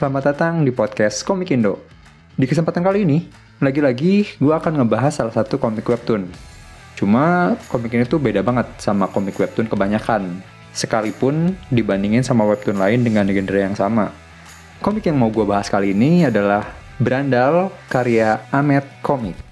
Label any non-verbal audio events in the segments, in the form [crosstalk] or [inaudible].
Selamat datang di podcast Komik Indo. Di kesempatan kali ini, lagi-lagi gue akan ngebahas salah satu komik webtoon. Cuma komik ini tuh beda banget sama komik webtoon kebanyakan. Sekalipun dibandingin sama webtoon lain dengan genre yang sama. Komik yang mau gue bahas kali ini adalah Brandal karya Ahmed Komik.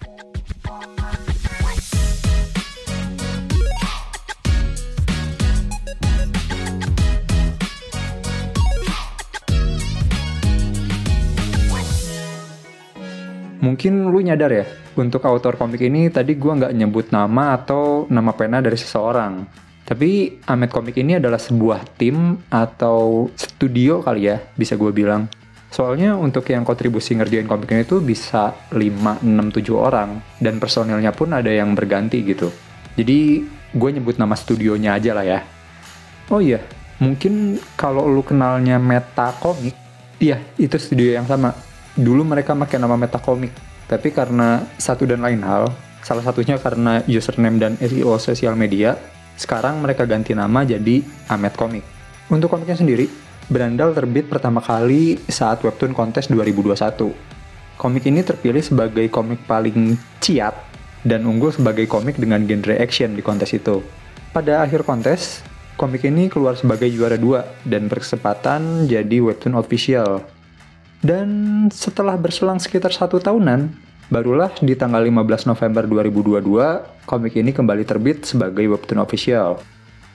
Mungkin lu nyadar ya, untuk autor komik ini tadi gue nggak nyebut nama atau nama pena dari seseorang. Tapi Ahmed Komik ini adalah sebuah tim atau studio kali ya, bisa gue bilang. Soalnya untuk yang kontribusi ngerjain komik ini tuh bisa 5, 6, 7 orang. Dan personilnya pun ada yang berganti gitu. Jadi gue nyebut nama studionya aja lah ya. Oh iya, mungkin kalau lu kenalnya Meta Komik, iya itu studio yang sama dulu mereka pakai nama Metacomic, tapi karena satu dan lain hal, salah satunya karena username dan SEO sosial media, sekarang mereka ganti nama jadi Amet Comic. Untuk komiknya sendiri, Brandal terbit pertama kali saat Webtoon Kontes 2021. Komik ini terpilih sebagai komik paling ciat dan unggul sebagai komik dengan genre action di kontes itu. Pada akhir kontes, komik ini keluar sebagai juara dua dan berkesempatan jadi Webtoon official dan setelah berselang sekitar satu tahunan, barulah di tanggal 15 November 2022, komik ini kembali terbit sebagai webtoon official.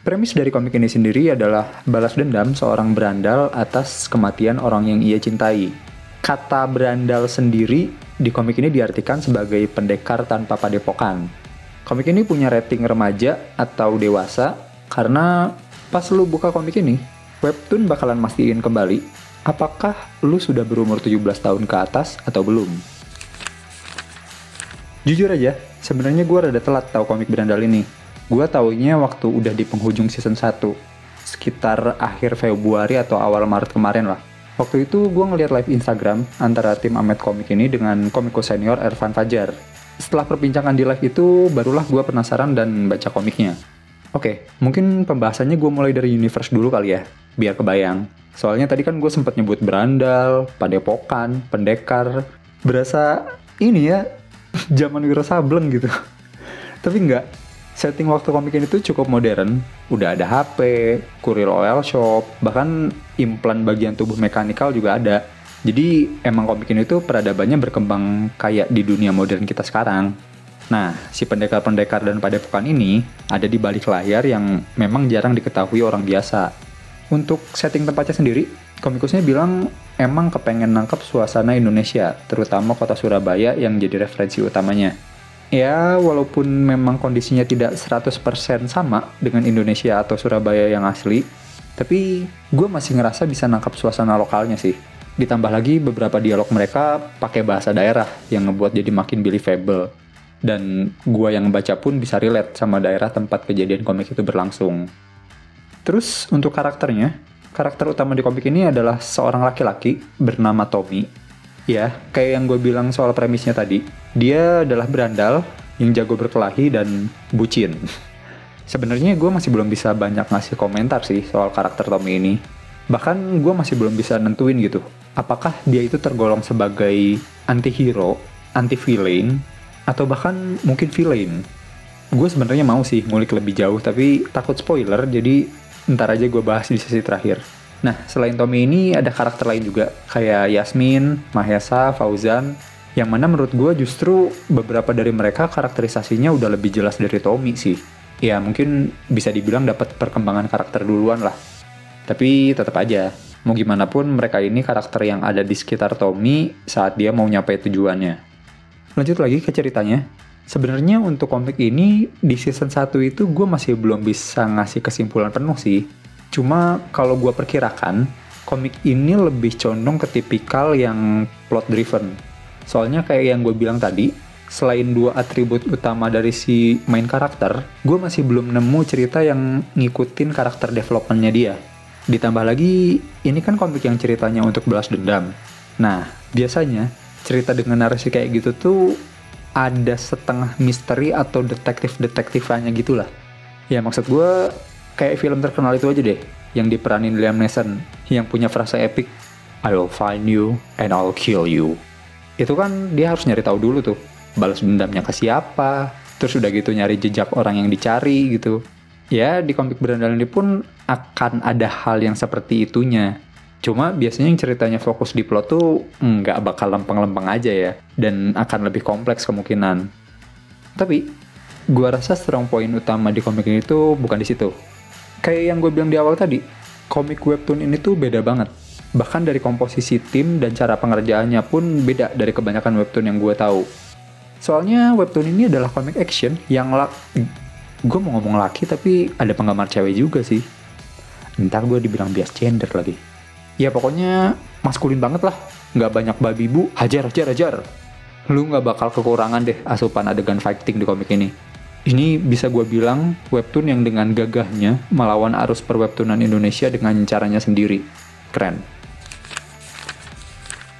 Premis dari komik ini sendiri adalah balas dendam seorang berandal atas kematian orang yang ia cintai. Kata berandal sendiri di komik ini diartikan sebagai pendekar tanpa padepokan. Komik ini punya rating remaja atau dewasa karena pas lu buka komik ini, webtoon bakalan mastiin kembali apakah lu sudah berumur 17 tahun ke atas atau belum? Jujur aja, sebenarnya gue rada telat tahu komik berandal ini. Gue taunya waktu udah di penghujung season 1, sekitar akhir Februari atau awal Maret kemarin lah. Waktu itu gue ngeliat live Instagram antara tim Amet Komik ini dengan komiko senior Ervan Fajar. Setelah perbincangan di live itu, barulah gue penasaran dan baca komiknya. Oke, mungkin pembahasannya gue mulai dari universe dulu kali ya, biar kebayang. Soalnya tadi kan gue sempat nyebut berandal, padepokan, pendekar. Berasa ini ya, [laughs] zaman Wiro Sableng gitu. [laughs] Tapi enggak, setting waktu komik ini tuh cukup modern. Udah ada HP, kurir oil shop, bahkan implan bagian tubuh mekanikal juga ada. Jadi emang komik ini tuh peradabannya berkembang kayak di dunia modern kita sekarang. Nah, si pendekar-pendekar dan padepokan ini ada di balik layar yang memang jarang diketahui orang biasa. Untuk setting tempatnya sendiri, komikusnya bilang emang kepengen nangkep suasana Indonesia, terutama kota Surabaya yang jadi referensi utamanya. Ya, walaupun memang kondisinya tidak 100% sama dengan Indonesia atau Surabaya yang asli, tapi gue masih ngerasa bisa nangkep suasana lokalnya sih. Ditambah lagi beberapa dialog mereka pakai bahasa daerah yang ngebuat jadi makin believable dan gua yang baca pun bisa relate sama daerah tempat kejadian komik itu berlangsung. Terus untuk karakternya, karakter utama di komik ini adalah seorang laki-laki bernama Tommy. Ya, kayak yang gue bilang soal premisnya tadi, dia adalah berandal yang jago berkelahi dan bucin. [laughs] Sebenarnya gue masih belum bisa banyak ngasih komentar sih soal karakter Tommy ini. Bahkan gue masih belum bisa nentuin gitu, apakah dia itu tergolong sebagai anti-hero, anti-villain, atau bahkan mungkin villain. Gue sebenarnya mau sih ngulik lebih jauh, tapi takut spoiler, jadi ntar aja gue bahas di sesi terakhir. Nah, selain Tommy ini ada karakter lain juga, kayak Yasmin, Mahesa, Fauzan, yang mana menurut gue justru beberapa dari mereka karakterisasinya udah lebih jelas dari Tommy sih. Ya mungkin bisa dibilang dapat perkembangan karakter duluan lah. Tapi tetap aja, mau gimana pun mereka ini karakter yang ada di sekitar Tommy saat dia mau nyampe tujuannya. Lanjut lagi ke ceritanya. Sebenarnya untuk komik ini di season 1 itu gue masih belum bisa ngasih kesimpulan penuh sih. Cuma kalau gue perkirakan, komik ini lebih condong ke tipikal yang plot driven. Soalnya kayak yang gue bilang tadi, selain dua atribut utama dari si main karakter, gue masih belum nemu cerita yang ngikutin karakter developmentnya dia. Ditambah lagi, ini kan komik yang ceritanya untuk balas dendam. Nah, biasanya cerita dengan narasi kayak gitu tuh ada setengah misteri atau detektif-detektifannya gitulah. Ya maksud gue kayak film terkenal itu aja deh, yang diperanin Liam Neeson, yang punya frasa epic, I will find you and I'll kill you. Itu kan dia harus nyari tahu dulu tuh, balas dendamnya ke siapa, terus udah gitu nyari jejak orang yang dicari gitu. Ya di komik berandal ini pun akan ada hal yang seperti itunya. Cuma biasanya yang ceritanya fokus di plot tuh nggak bakal lempeng-lempeng aja ya, dan akan lebih kompleks kemungkinan. Tapi, gua rasa strong point utama di komik ini tuh bukan di situ. Kayak yang gue bilang di awal tadi, komik webtoon ini tuh beda banget. Bahkan dari komposisi tim dan cara pengerjaannya pun beda dari kebanyakan webtoon yang gue tahu. Soalnya webtoon ini adalah komik action yang lak... Gue mau ngomong laki tapi ada penggemar cewek juga sih. Ntar gue dibilang bias gender lagi. Ya pokoknya maskulin banget lah. Nggak banyak babi bu, hajar, hajar, hajar. Lu nggak bakal kekurangan deh asupan adegan fighting di komik ini. Ini bisa gue bilang webtoon yang dengan gagahnya melawan arus perwebtoonan Indonesia dengan caranya sendiri. Keren.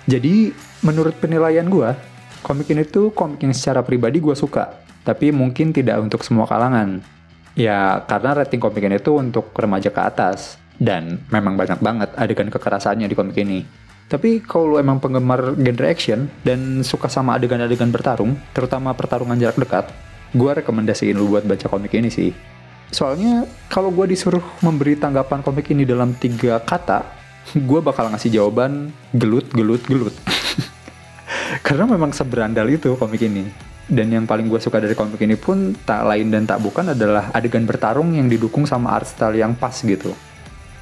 Jadi, menurut penilaian gue, komik ini tuh komik yang secara pribadi gue suka, tapi mungkin tidak untuk semua kalangan. Ya, karena rating komik ini tuh untuk remaja ke atas, dan memang banyak banget adegan kekerasannya di komik ini. Tapi kalau lu emang penggemar genre action dan suka sama adegan-adegan bertarung, terutama pertarungan jarak dekat, gue rekomendasiin lu buat baca komik ini sih. Soalnya kalau gue disuruh memberi tanggapan komik ini dalam tiga kata, gue bakal ngasih jawaban gelut, gelut, gelut. [laughs] Karena memang seberandal itu komik ini. Dan yang paling gue suka dari komik ini pun tak lain dan tak bukan adalah adegan bertarung yang didukung sama art style yang pas gitu.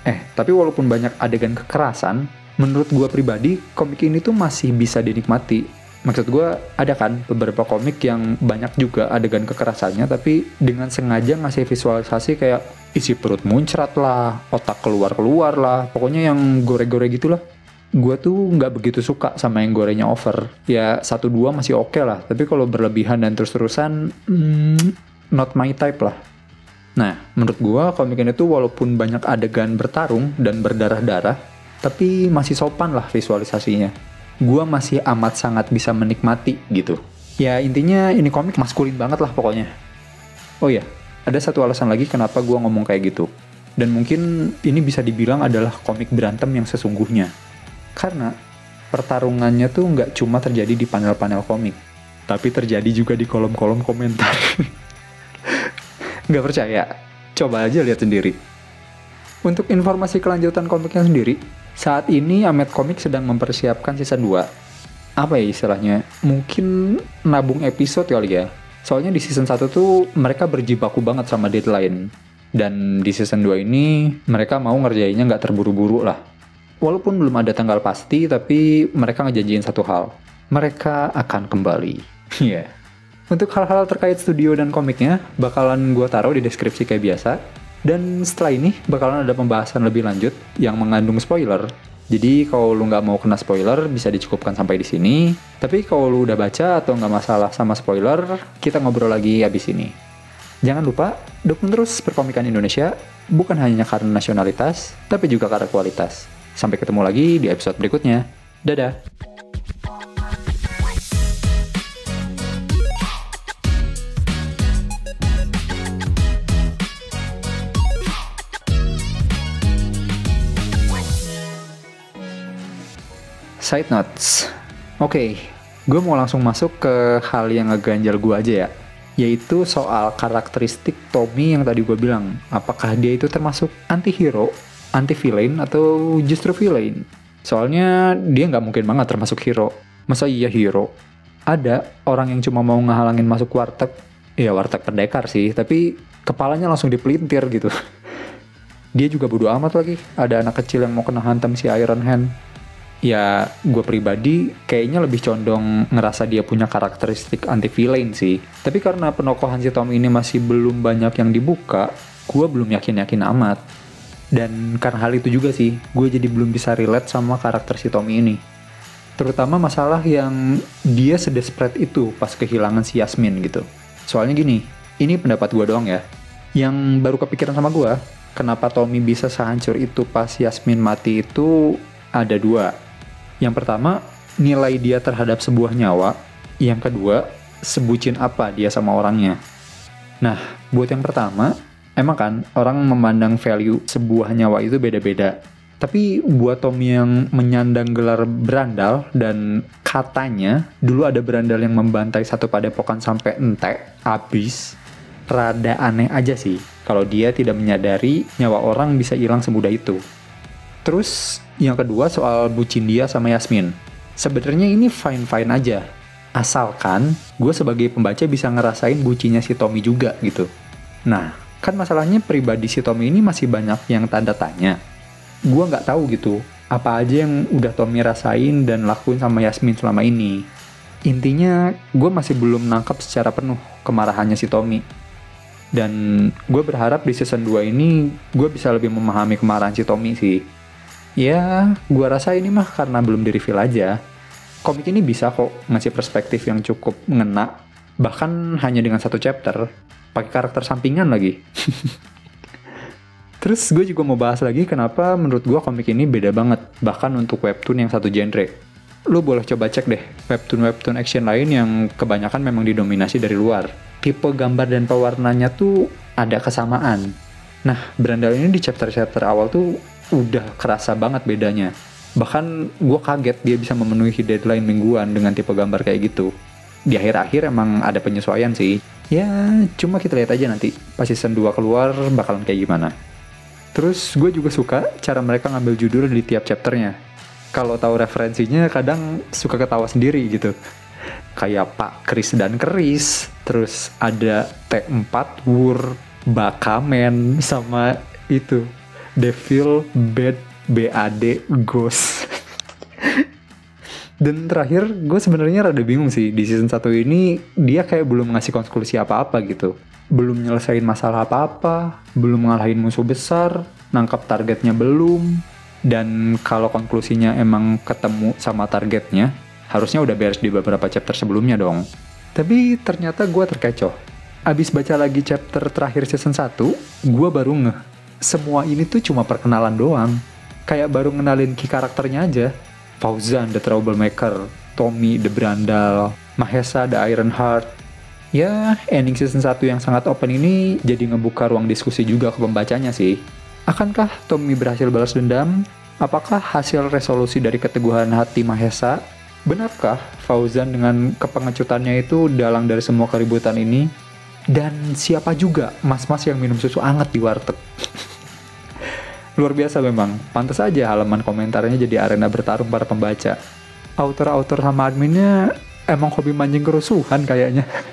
Eh, tapi walaupun banyak adegan kekerasan, menurut gue pribadi, komik ini tuh masih bisa dinikmati. Maksud gue ada kan beberapa komik yang banyak juga adegan kekerasannya tapi dengan sengaja ngasih visualisasi kayak isi perut muncrat lah otak keluar keluar lah pokoknya yang gore-gore gitulah. Gue tuh nggak begitu suka sama yang gorengnya over. Ya satu dua masih oke okay lah tapi kalau berlebihan dan terus-terusan hmm, not my type lah nah menurut gue komik ini tuh walaupun banyak adegan bertarung dan berdarah-darah tapi masih sopan lah visualisasinya gue masih amat sangat bisa menikmati gitu. Ya intinya ini komik maskulin banget lah pokoknya. Oh ya, ada satu alasan lagi kenapa gue ngomong kayak gitu. Dan mungkin ini bisa dibilang adalah komik berantem yang sesungguhnya. Karena pertarungannya tuh nggak cuma terjadi di panel-panel komik, tapi terjadi juga di kolom-kolom komentar. [laughs] nggak percaya? Coba aja lihat sendiri. Untuk informasi kelanjutan komiknya sendiri, saat ini Amet Comics sedang mempersiapkan season 2. Apa ya istilahnya? Mungkin nabung episode kali ya. Soalnya di season 1 tuh mereka berjibaku banget sama deadline. Dan di season 2 ini mereka mau ngerjainnya nggak terburu-buru lah. Walaupun belum ada tanggal pasti, tapi mereka ngejanjiin satu hal. Mereka akan kembali. [laughs] Iya. yeah. Untuk hal-hal terkait studio dan komiknya, bakalan gue taruh di deskripsi kayak biasa. Dan setelah ini bakalan ada pembahasan lebih lanjut yang mengandung spoiler. Jadi kalau lu nggak mau kena spoiler bisa dicukupkan sampai di sini. Tapi kalau lu udah baca atau nggak masalah sama spoiler, kita ngobrol lagi abis ini. Jangan lupa dukung terus perkomikan Indonesia, bukan hanya karena nasionalitas, tapi juga karena kualitas. Sampai ketemu lagi di episode berikutnya. Dadah! Side notes. Oke, okay, gue mau langsung masuk ke hal yang ngeganjal gue aja ya. Yaitu soal karakteristik Tommy yang tadi gue bilang. Apakah dia itu termasuk anti-hero, anti-villain, atau justru villain? Soalnya dia nggak mungkin banget termasuk hero. Masa iya hero? Ada orang yang cuma mau ngehalangin masuk warteg. Ya warteg pendekar sih, tapi kepalanya langsung dipelintir gitu. [laughs] Dia juga bodo amat lagi. Ada anak kecil yang mau kena hantam si Iron Hand ya gue pribadi kayaknya lebih condong ngerasa dia punya karakteristik anti villain sih. Tapi karena penokohan si Tom ini masih belum banyak yang dibuka, gue belum yakin-yakin amat. Dan karena hal itu juga sih, gue jadi belum bisa relate sama karakter si Tommy ini. Terutama masalah yang dia sedesperate itu pas kehilangan si Yasmin gitu. Soalnya gini, ini pendapat gue doang ya. Yang baru kepikiran sama gue, kenapa Tommy bisa sehancur itu pas Yasmin mati itu ada dua yang pertama, nilai dia terhadap sebuah nyawa. Yang kedua, sebutin apa dia sama orangnya. Nah, buat yang pertama, emang kan orang memandang value sebuah nyawa itu beda-beda. Tapi buat Tommy yang menyandang gelar berandal dan katanya dulu ada berandal yang membantai satu padepokan sampai entek, habis, rada aneh aja sih kalau dia tidak menyadari nyawa orang bisa hilang semudah itu. Terus yang kedua soal bucin dia sama Yasmin. Sebenarnya ini fine-fine aja. Asalkan gue sebagai pembaca bisa ngerasain bucinya si Tommy juga gitu. Nah, kan masalahnya pribadi si Tommy ini masih banyak yang tanda tanya gue nggak tahu gitu apa aja yang udah Tommy rasain dan lakuin sama Yasmin selama ini. Intinya, gue masih belum nangkap secara penuh kemarahannya si Tommy. Dan gue berharap di season 2 ini gue bisa lebih memahami kemarahan si Tommy sih. Ya, gue rasa ini mah karena belum di reveal aja. Komik ini bisa kok ngasih perspektif yang cukup ngena, bahkan hanya dengan satu chapter, pakai karakter sampingan lagi. [laughs] Terus gue juga mau bahas lagi kenapa menurut gue komik ini beda banget, bahkan untuk webtoon yang satu genre. Lo boleh coba cek deh webtoon-webtoon action lain yang kebanyakan memang didominasi dari luar. Tipe gambar dan pewarnanya tuh ada kesamaan. Nah, Brandal ini di chapter-chapter awal tuh udah kerasa banget bedanya. Bahkan gue kaget dia bisa memenuhi deadline mingguan dengan tipe gambar kayak gitu. Di akhir-akhir emang ada penyesuaian sih. Ya, cuma kita lihat aja nanti pas season 2 keluar bakalan kayak gimana. Terus gue juga suka cara mereka ngambil judul di tiap chapternya. Kalau tahu referensinya kadang suka ketawa sendiri gitu. Kayak Pak Kris dan Keris, terus ada T4 Wur, Bakamen, sama itu Devil Bad BAD Ghost. Dan terakhir gue sebenarnya rada bingung sih di season 1 ini dia kayak belum ngasih konklusi apa-apa gitu belum nyelesain masalah apa-apa, belum ngalahin musuh besar, nangkap targetnya belum, dan kalau konklusinya emang ketemu sama targetnya, harusnya udah beres di beberapa chapter sebelumnya dong. Tapi ternyata gue terkecoh. Abis baca lagi chapter terakhir season 1, gue baru ngeh. Semua ini tuh cuma perkenalan doang. Kayak baru ngenalin key karakternya aja. Fauzan the Troublemaker, Tommy the Brandal, Mahesa the Iron Heart, Ya, ending season 1 yang sangat open ini jadi ngebuka ruang diskusi juga ke pembacanya sih. Akankah Tommy berhasil balas dendam? Apakah hasil resolusi dari keteguhan hati Mahesa? Benarkah Fauzan dengan kepengecutannya itu dalang dari semua keributan ini? Dan siapa juga mas-mas yang minum susu anget di warteg? [laughs] Luar biasa memang, pantas aja halaman komentarnya jadi arena bertarung para pembaca. Autor-autor sama adminnya emang hobi mancing kerusuhan kayaknya. [laughs]